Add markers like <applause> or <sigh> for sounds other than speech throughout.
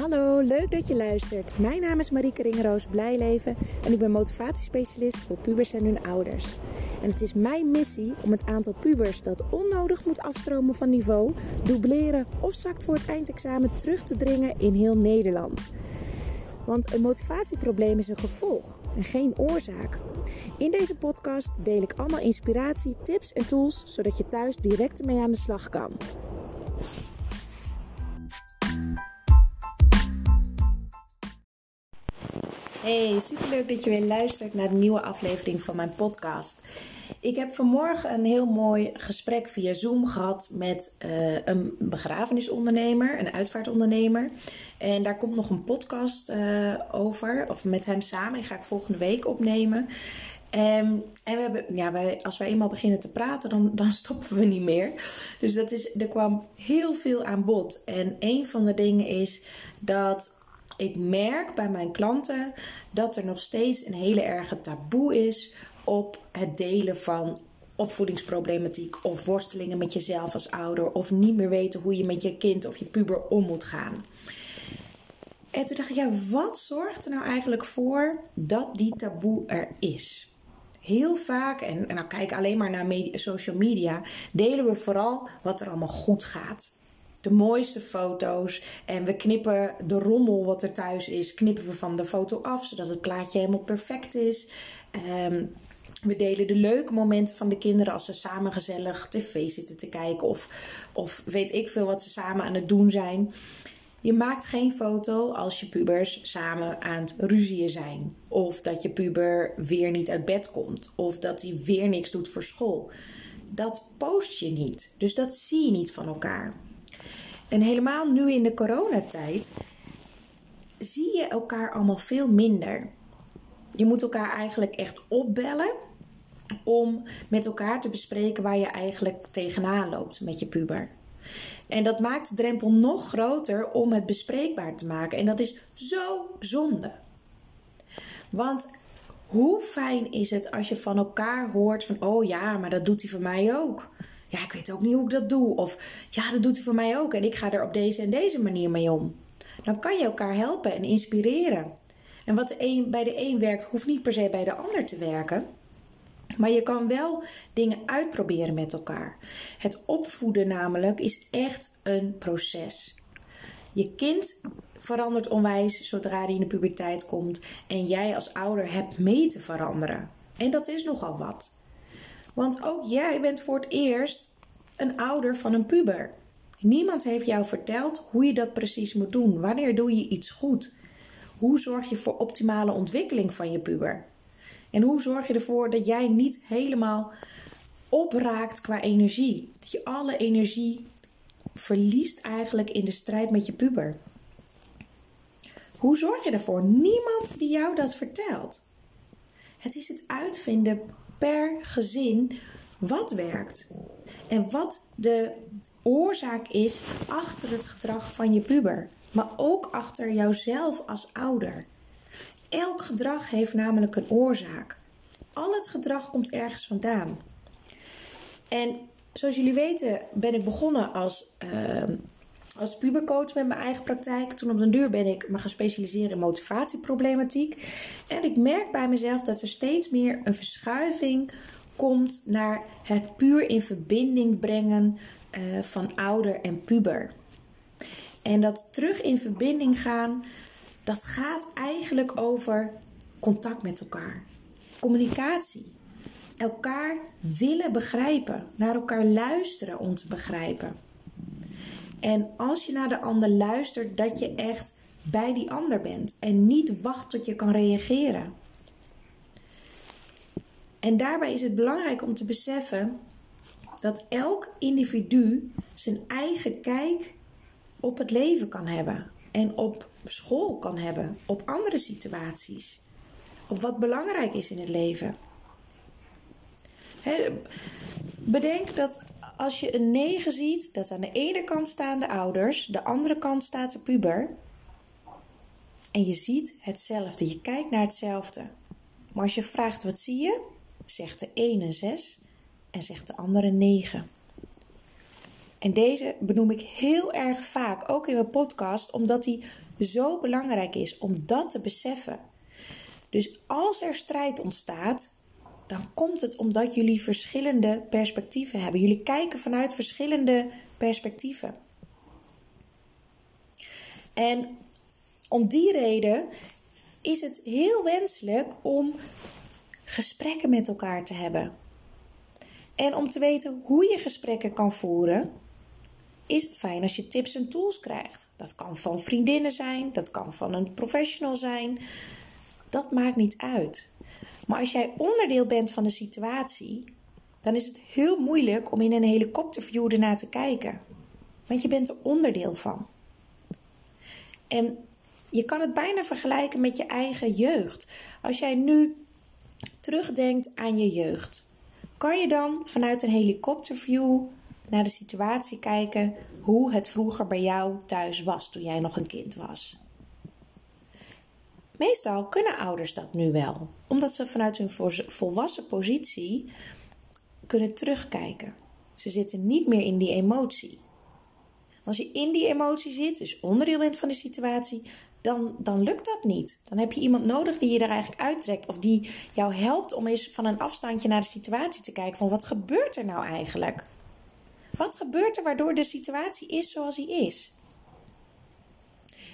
Hallo, leuk dat je luistert. Mijn naam is Marieke Ringeroos Blijleven en ik ben motivatiespecialist voor pubers en hun ouders. En het is mijn missie om het aantal pubers dat onnodig moet afstromen van niveau, dubleren of zakt voor het eindexamen terug te dringen in heel Nederland. Want een motivatieprobleem is een gevolg en geen oorzaak. In deze podcast deel ik allemaal inspiratie, tips en tools zodat je thuis direct ermee aan de slag kan. Hey, superleuk dat je weer luistert naar de nieuwe aflevering van mijn podcast. Ik heb vanmorgen een heel mooi gesprek via Zoom gehad met uh, een begrafenisondernemer, een uitvaartondernemer. En daar komt nog een podcast uh, over, of met hem samen. Die ga ik volgende week opnemen. Um, en we hebben, ja, wij, als wij eenmaal beginnen te praten, dan, dan <laughs> stoppen we niet meer. Dus dat is, er kwam heel veel aan bod. En een van de dingen is dat ik merk bij mijn klanten dat er nog steeds een hele erge taboe is op het delen van opvoedingsproblematiek of worstelingen met jezelf als ouder of niet meer weten hoe je met je kind of je puber om moet gaan. En toen dacht ik, ja, wat zorgt er nou eigenlijk voor dat die taboe er is? Heel vaak, en, nou kijk alleen maar naar social media, delen we vooral wat er allemaal goed gaat de mooiste foto's. En we knippen de rommel wat er thuis is, knippen we van de foto af, zodat het plaatje helemaal perfect is. Ehm, we delen de leuke momenten van de kinderen als ze samen gezellig tv zitten te kijken. Of, of weet ik veel wat ze samen aan het doen zijn. Je maakt geen foto als je pubers samen aan het ruzieën zijn. Of dat je puber weer niet uit bed komt. Of dat hij weer niks doet voor school. Dat post je niet. Dus dat zie je niet van elkaar. En helemaal nu in de coronatijd zie je elkaar allemaal veel minder. Je moet elkaar eigenlijk echt opbellen om met elkaar te bespreken waar je eigenlijk tegenaan loopt met je puber. En dat maakt de drempel nog groter om het bespreekbaar te maken. En dat is zo zonde. Want hoe fijn is het als je van elkaar hoort van, oh ja, maar dat doet hij voor mij ook ja, ik weet ook niet hoe ik dat doe. Of ja, dat doet hij voor mij ook en ik ga er op deze en deze manier mee om. Dan kan je elkaar helpen en inspireren. En wat bij de een werkt, hoeft niet per se bij de ander te werken. Maar je kan wel dingen uitproberen met elkaar. Het opvoeden namelijk is echt een proces. Je kind verandert onwijs zodra hij in de puberteit komt. En jij als ouder hebt mee te veranderen. En dat is nogal wat. Want ook jij bent voor het eerst een ouder van een puber. Niemand heeft jou verteld hoe je dat precies moet doen. Wanneer doe je iets goed? Hoe zorg je voor optimale ontwikkeling van je puber? En hoe zorg je ervoor dat jij niet helemaal opraakt qua energie? Dat je alle energie verliest eigenlijk in de strijd met je puber. Hoe zorg je ervoor? Niemand die jou dat vertelt. Het is het uitvinden per gezin wat werkt. En wat de oorzaak is achter het gedrag van je puber. Maar ook achter jouzelf als ouder. Elk gedrag heeft namelijk een oorzaak. Al het gedrag komt ergens vandaan. En zoals jullie weten ben ik begonnen als uh, als pubercoach met mijn eigen praktijk. Toen op de duur ben ik me gaan specialiseren in motivatieproblematiek. En ik merk bij mezelf dat er steeds meer een verschuiving komt naar het puur in verbinding brengen uh, van ouder en puber. En dat terug in verbinding gaan, dat gaat eigenlijk over contact met elkaar. Communicatie. Elkaar willen begrijpen, naar elkaar luisteren om te begrijpen. En als je naar de ander luistert, dat je echt bij die ander bent en niet wacht tot je kan reageren. En daarbij is het belangrijk om te beseffen dat elk individu zijn eigen kijk op het leven kan hebben en op school kan hebben, op andere situaties, op wat belangrijk is in het leven. bedenk dat als je een 9 ziet, dat aan de ene kant staan de ouders, de andere kant staat de puber. En je ziet hetzelfde, je kijkt naar hetzelfde. Maar als je vraagt wat zie je, zegt de ene 6 en zegt de andere 9. En deze benoem ik heel erg vaak, ook in mijn podcast, omdat die zo belangrijk is om dat te beseffen. Dus als er strijd ontstaat, dan komt het omdat jullie verschillende perspectieven hebben. Jullie kijken vanuit verschillende perspectieven. En om die reden is het heel wenselijk om gesprekken met elkaar te hebben. En om te weten hoe je gesprekken kan voeren, is het fijn als je tips en tools krijgt. Dat kan van vriendinnen zijn, dat kan van een professional zijn. Dat maakt niet uit. Maar als jij onderdeel bent van de situatie, dan is het heel moeilijk om in een helikopterview ernaar te kijken. Want je bent er onderdeel van. En je kan het bijna vergelijken met je eigen jeugd. Als jij nu terugdenkt aan je jeugd, kan je dan vanuit een helikopterview naar de situatie kijken hoe het vroeger bij jou thuis was toen jij nog een kind was. Meestal kunnen ouders dat nu wel, omdat ze vanuit hun volwassen positie kunnen terugkijken. Ze zitten niet meer in die emotie. Als je in die emotie zit, dus onderdeel bent van de situatie, dan, dan lukt dat niet. Dan heb je iemand nodig die je er eigenlijk uittrekt of die jou helpt om eens van een afstandje naar de situatie te kijken van wat gebeurt er nou eigenlijk? Wat gebeurt er waardoor de situatie is zoals die is?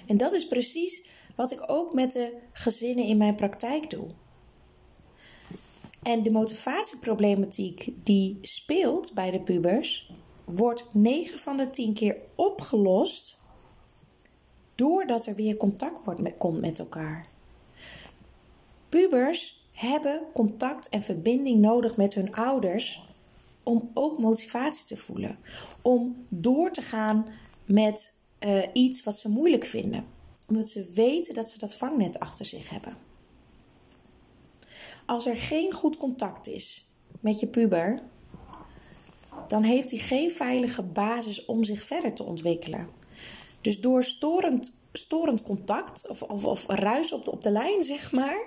En dat is precies wat ik ook met de gezinnen in mijn praktijk doe. En de motivatieproblematiek die speelt bij de pubers, wordt 9 van de 10 keer opgelost doordat er weer contact wordt met, komt met elkaar. Pubers hebben contact en verbinding nodig met hun ouders om ook motivatie te voelen. Om door te gaan met uh, iets wat ze moeilijk vinden. Omdat ze weten dat ze dat vangnet achter zich hebben. Als er geen goed contact is met je puber, dan heeft hij geen veilige basis om zich verder te ontwikkelen. Dus door storend, storend contact of, of, of ruis op de, op de lijn, zeg maar,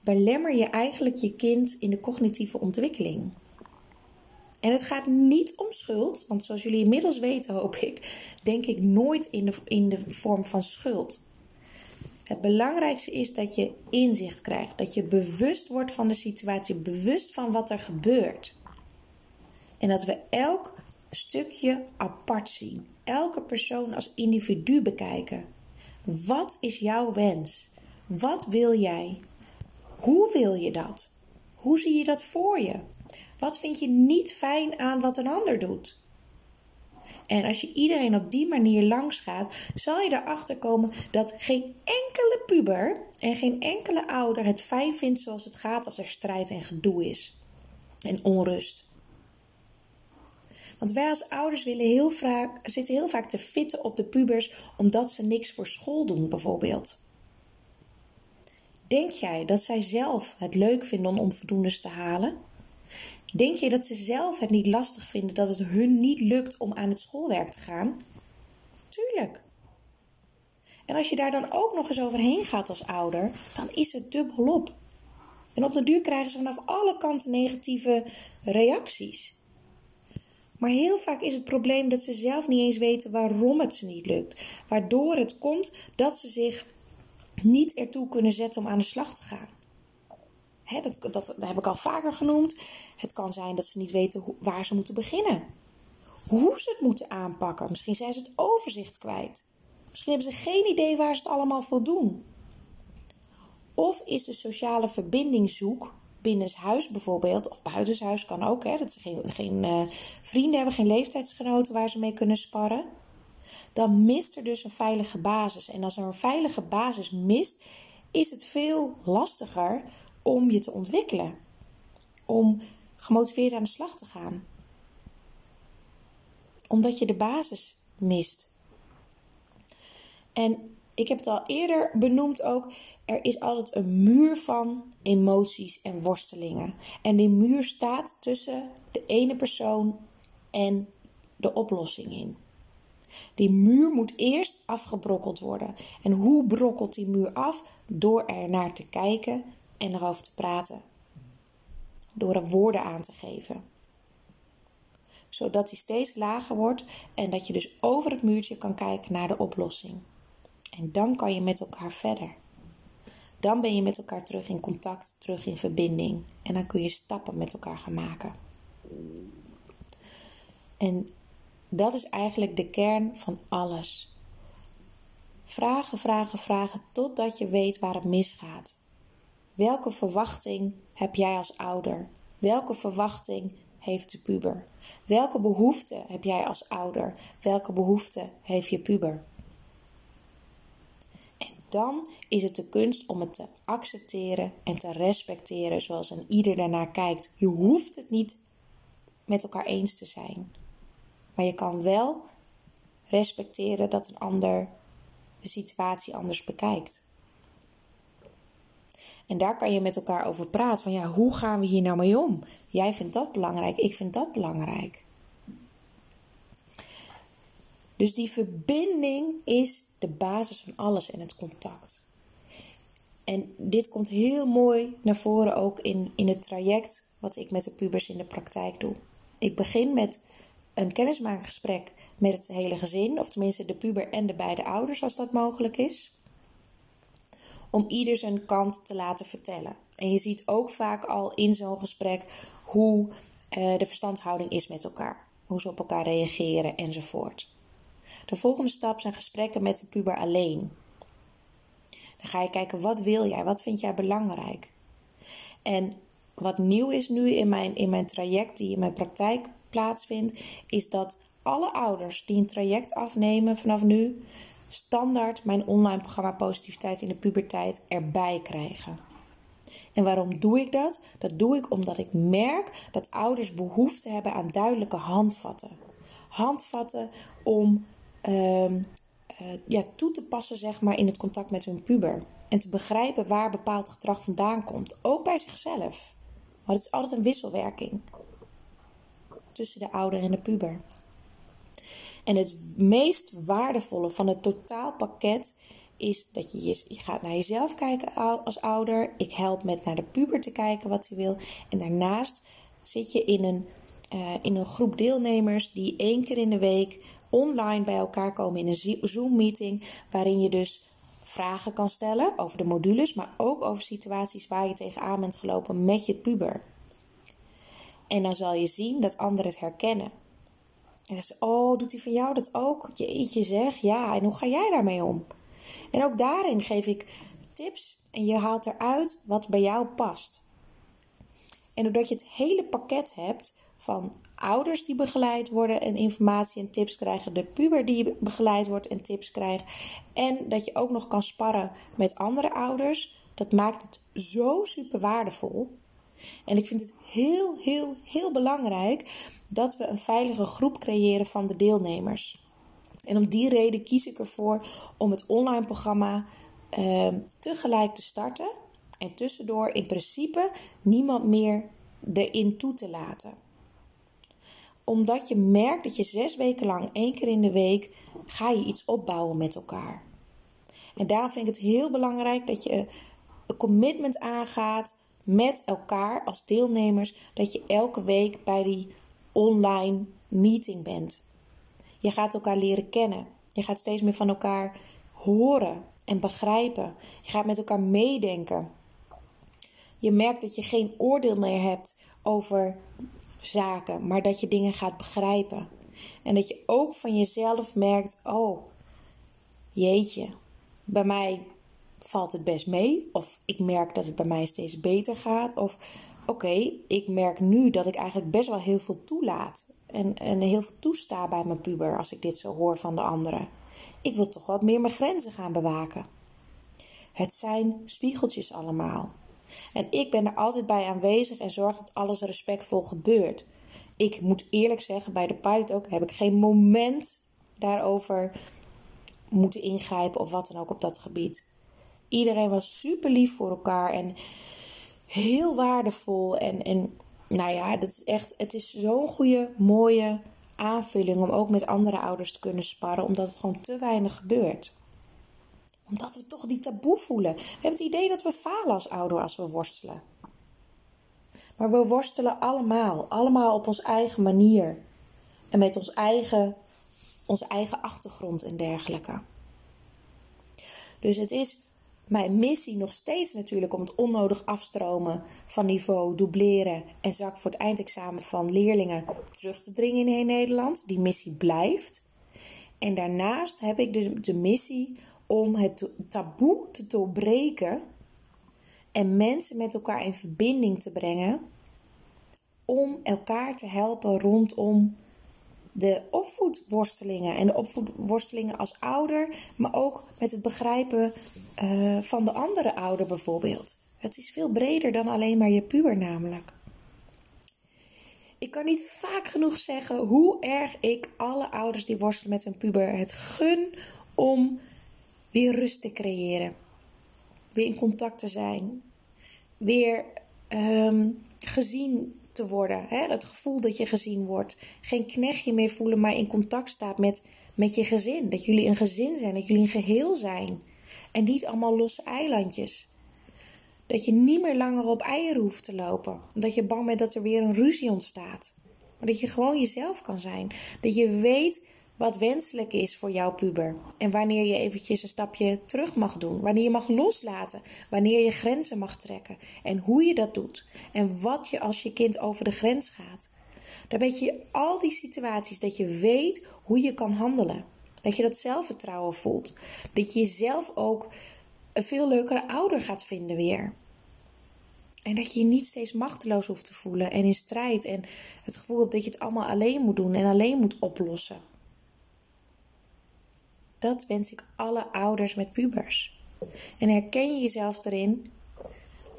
belemmer je eigenlijk je kind in de cognitieve ontwikkeling. En het gaat niet om schuld, want zoals jullie inmiddels weten, hoop ik, denk ik nooit in de, in de vorm van schuld. Het belangrijkste is dat je inzicht krijgt, dat je bewust wordt van de situatie, bewust van wat er gebeurt. En dat we elk stukje apart zien, elke persoon als individu bekijken. Wat is jouw wens? Wat wil jij? Hoe wil je dat? Hoe zie je dat voor je? Wat vind je niet fijn aan wat een ander doet? En als je iedereen op die manier langs gaat, zal je erachter komen dat geen enkele puber en geen enkele ouder het fijn vindt zoals het gaat als er strijd en gedoe is. En onrust. Want wij als ouders willen heel vaak, zitten heel vaak te fitten op de pubers omdat ze niks voor school doen, bijvoorbeeld. Denk jij dat zij zelf het leuk vinden om onvoldoendes te halen? Denk je dat ze zelf het niet lastig vinden dat het hun niet lukt om aan het schoolwerk te gaan? Tuurlijk. En als je daar dan ook nog eens overheen gaat als ouder, dan is het dubbelop. En op de duur krijgen ze vanaf alle kanten negatieve reacties. Maar heel vaak is het probleem dat ze zelf niet eens weten waarom het ze niet lukt. Waardoor het komt dat ze zich niet ertoe kunnen zetten om aan de slag te gaan dat, dat, heb ik al vaker genoemd. Het kan zijn dat ze niet weten waar ze moeten beginnen. Hoe ze het moeten aanpakken. Misschien zijn ze het overzicht kwijt. Misschien hebben ze geen idee waar ze het allemaal voor doen. Of is de sociale verbinding zoek binnen huis bijvoorbeeld, of buitenshuis kan ook, hè, dat ze geen, geen uh, vrienden hebben, geen leeftijdsgenoten waar ze mee kunnen sparren. Dan mist er dus een veilige basis. En als er een veilige basis mist, is het veel lastiger om je te ontwikkelen. Om gemotiveerd aan de slag te gaan. Omdat je de basis mist. En ik heb het al eerder benoemd ook. Er is altijd een muur van emoties en worstelingen. En die muur staat tussen de ene persoon en de oplossing in. Die muur moet eerst afgebrokkeld worden. En hoe brokkelt die muur af? Door er naar te kijken en erover te praten. Door er woorden aan te geven. Zodat die steeds lager wordt en dat je dus over het muurtje kan kijken naar de oplossing. En dan kan je met elkaar verder. Dan ben je met elkaar terug in contact, terug in verbinding. En dan kun je stappen met elkaar gaan maken. En dat is eigenlijk de kern van alles. Vragen, vragen, vragen totdat je weet waar het misgaat. Welke verwachting heb jij als ouder? Welke verwachting heeft de puber? Welke behoefte heb jij als ouder? Welke behoefte heeft je puber? En dan is het de kunst om het te accepteren en te respecteren zoals een ieder daarnaar kijkt. Je hoeft het niet met elkaar eens te zijn. Maar je kan wel respecteren dat een ander de situatie anders bekijkt. En daar kan je met elkaar over praten. Van ja, hoe gaan we hier nou mee om? Jij vindt dat belangrijk, ik vind dat belangrijk. Dus die verbinding is de basis van alles en het contact. En dit komt heel mooi naar voren ook in, in het traject wat ik met de pubers in de praktijk doe. Ik begin met een kennismakingsgesprek met het hele gezin, of tenminste de puber en de beide ouders als dat mogelijk is om ieder zijn kant te laten vertellen. En je ziet ook vaak al in zo'n gesprek hoe uh, de verstandhouding is met elkaar, hoe ze op elkaar reageren enzovoort. De volgende stap zijn gesprekken met de puber alleen. Dan ga je kijken wat wil jij, wat vind jij belangrijk. En wat nieuw is nu in mijn, in mijn traject die in mijn praktijk plaatsvindt, is dat alle ouders die een traject afnemen vanaf nu standaard mijn online programma Positiviteit in de Puberteit erbij krijgen. En waarom doe ik dat? Dat doe ik omdat ik merk dat ouders behoefte hebben aan duidelijke handvatten. Handvatten om ehm, eh, ja, toe te passen zeg maar, in het contact met hun puber. En te begrijpen waar bepaald gedrag vandaan komt. Ook bij zichzelf. Want het is altijd een wisselwerking tussen de ouder en de puber. En het meest waardevolle van het totaalpakket is dat je, je, gaat naar jezelf kijken als ouder. Ik help met naar de puber te kijken wat hij wil. En daarnaast zit je in een, uh, in een groep deelnemers die één keer in de week online bij elkaar komen in een Zoom-meeting. Waarin je dus vragen kan stellen over de modules, maar ook over situaties waar je tegenaan bent gelopen met je puber. En dan zal je zien dat anderen het herkennen. En dan oh, doet hij van jou dat ook? Jeetje zeg, ja. En hoe ga jij daarmee om? En ook daarin geef ik tips en je haalt eruit wat bij jou past. En doordat je het hele pakket hebt van ouders die begeleid worden en informatie en tips krijgen, de puber die begeleid wordt en tips krijgt, en dat je ook nog kan sparren met andere ouders, dat maakt het zo super waardevol. En ik vind het heel, heel, heel belangrijk dat we een veilige groep creëren van de deelnemers. En om die reden kies ik ervoor om het online programma uh, tegelijk te starten. En tussendoor in principe niemand meer erin toe te laten. Omdat je merkt dat je zes weken lang, één keer in de week, ga je iets opbouwen met elkaar. En daarom vind ik het heel belangrijk dat je een commitment aangaat met elkaar als deelnemers. Dat je elke week bij die online meeting bent. Je gaat elkaar leren kennen. Je gaat steeds meer van elkaar horen en begrijpen. Je gaat met elkaar meedenken. Je merkt dat je geen oordeel meer hebt over zaken, maar dat je dingen gaat begrijpen. En dat je ook van jezelf merkt: oh, jeetje, bij mij valt het best mee. Of ik merk dat het bij mij steeds beter gaat. Of oké, ik merk nu dat ik eigenlijk best wel heel veel toelaat. En, en heel veel toesta bij mijn puber als ik dit zo hoor van de anderen. Ik wil toch wat meer mijn grenzen gaan bewaken. Het zijn spiegeltjes allemaal. En ik ben er altijd bij aanwezig en zorg dat alles respectvol gebeurt. Ik moet eerlijk zeggen, bij de pilot ook heb ik geen moment daarover moeten ingrijpen of wat dan ook op dat gebied. Iedereen was super lief voor elkaar en heel waardevol. En, en nou ja, dat is echt, het is zo'n goede, mooie aanvulling om ook met andere ouders te kunnen sparren, omdat het gewoon te weinig gebeurt. Omdat we toch die taboe voelen. We hebben het idee dat we falen als ouder als we worstelen. Maar we worstelen allemaal, allemaal op onze eigen manier. En met ons eigen, onze eigen achtergrond en dergelijke. Dus het is mijn missie nog steeds natuurlijk om het onnodig afstromen van niveau, dubleren en zak voor het eindexamen van leerlingen terug te dringen in heel Nederland. Die missie blijft. En daarnaast heb ik dus de missie om het taboe te doorbreken en mensen met elkaar in verbinding te brengen om elkaar te helpen rondom de opvoedworstelingen. En de opvoedworstelingen als ouder, maar ook met het begrijpen uh, van de andere ouder bijvoorbeeld. Het is veel breder dan alleen maar je puber namelijk. Ik kan niet vaak genoeg zeggen hoe erg ik alle ouders die worstelen met hun puber het gun om weer rust te creëren. Weer in contact te zijn. Weer um, gezien te worden. Hè? Het gevoel dat je gezien wordt. Geen knechtje meer voelen, maar in contact staat met, met je gezin. Dat jullie een gezin zijn, dat jullie een geheel zijn. En niet allemaal losse eilandjes. Dat je niet meer langer op eieren hoeft te lopen. Omdat je bang bent dat er weer een ruzie ontstaat. Maar dat je gewoon jezelf kan zijn. Dat je weet wat wenselijk is voor jouw puber. En wanneer je eventjes een stapje terug mag doen. Wanneer je mag loslaten. Wanneer je grenzen mag trekken. En hoe je dat doet. En wat je als je kind over de grens gaat. Dan weet je al die situaties dat je weet hoe je kan handelen. Dat je dat zelfvertrouwen voelt. Dat je jezelf ook een veel leukere ouder gaat vinden weer. En dat je je niet steeds machteloos hoeft te voelen en in strijd en het gevoel dat je het allemaal alleen moet doen en alleen moet oplossen. Dat wens ik alle ouders met pubers. En herken je jezelf erin?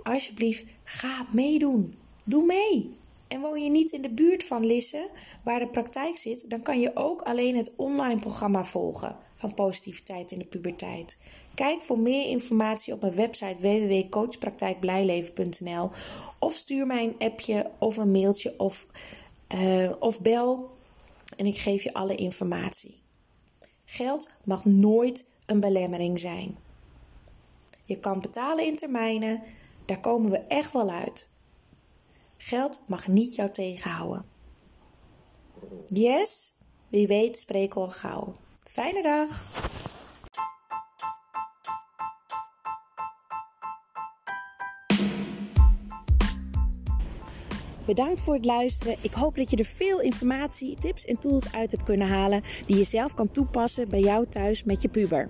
Alsjeblieft, ga meedoen. Doe mee. En woon je niet in de buurt van Lisse, waar de praktijk zit, dan kan je ook alleen het online programma volgen van positiviteit in de puberteit. Kijk voor meer informatie op mijn website www.coachpraktijkblijleven.nl of stuur mij een appje of een mailtje of, uh, of bel en ik geef je alle informatie. Geld mag nooit een belemmering zijn. Je kan betalen in termijnen, daar komen we echt wel uit. Geld mag niet jou tegenhouden. Yes, wie weet spreken al gauw. Fijne dag! Bedankt voor het luisteren. Ik hoop dat je er veel informatie, tips en tools uit hebt kunnen halen die je zelf kan toepassen bij jou thuis met je puber.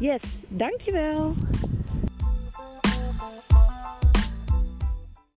Yes, dankjewel.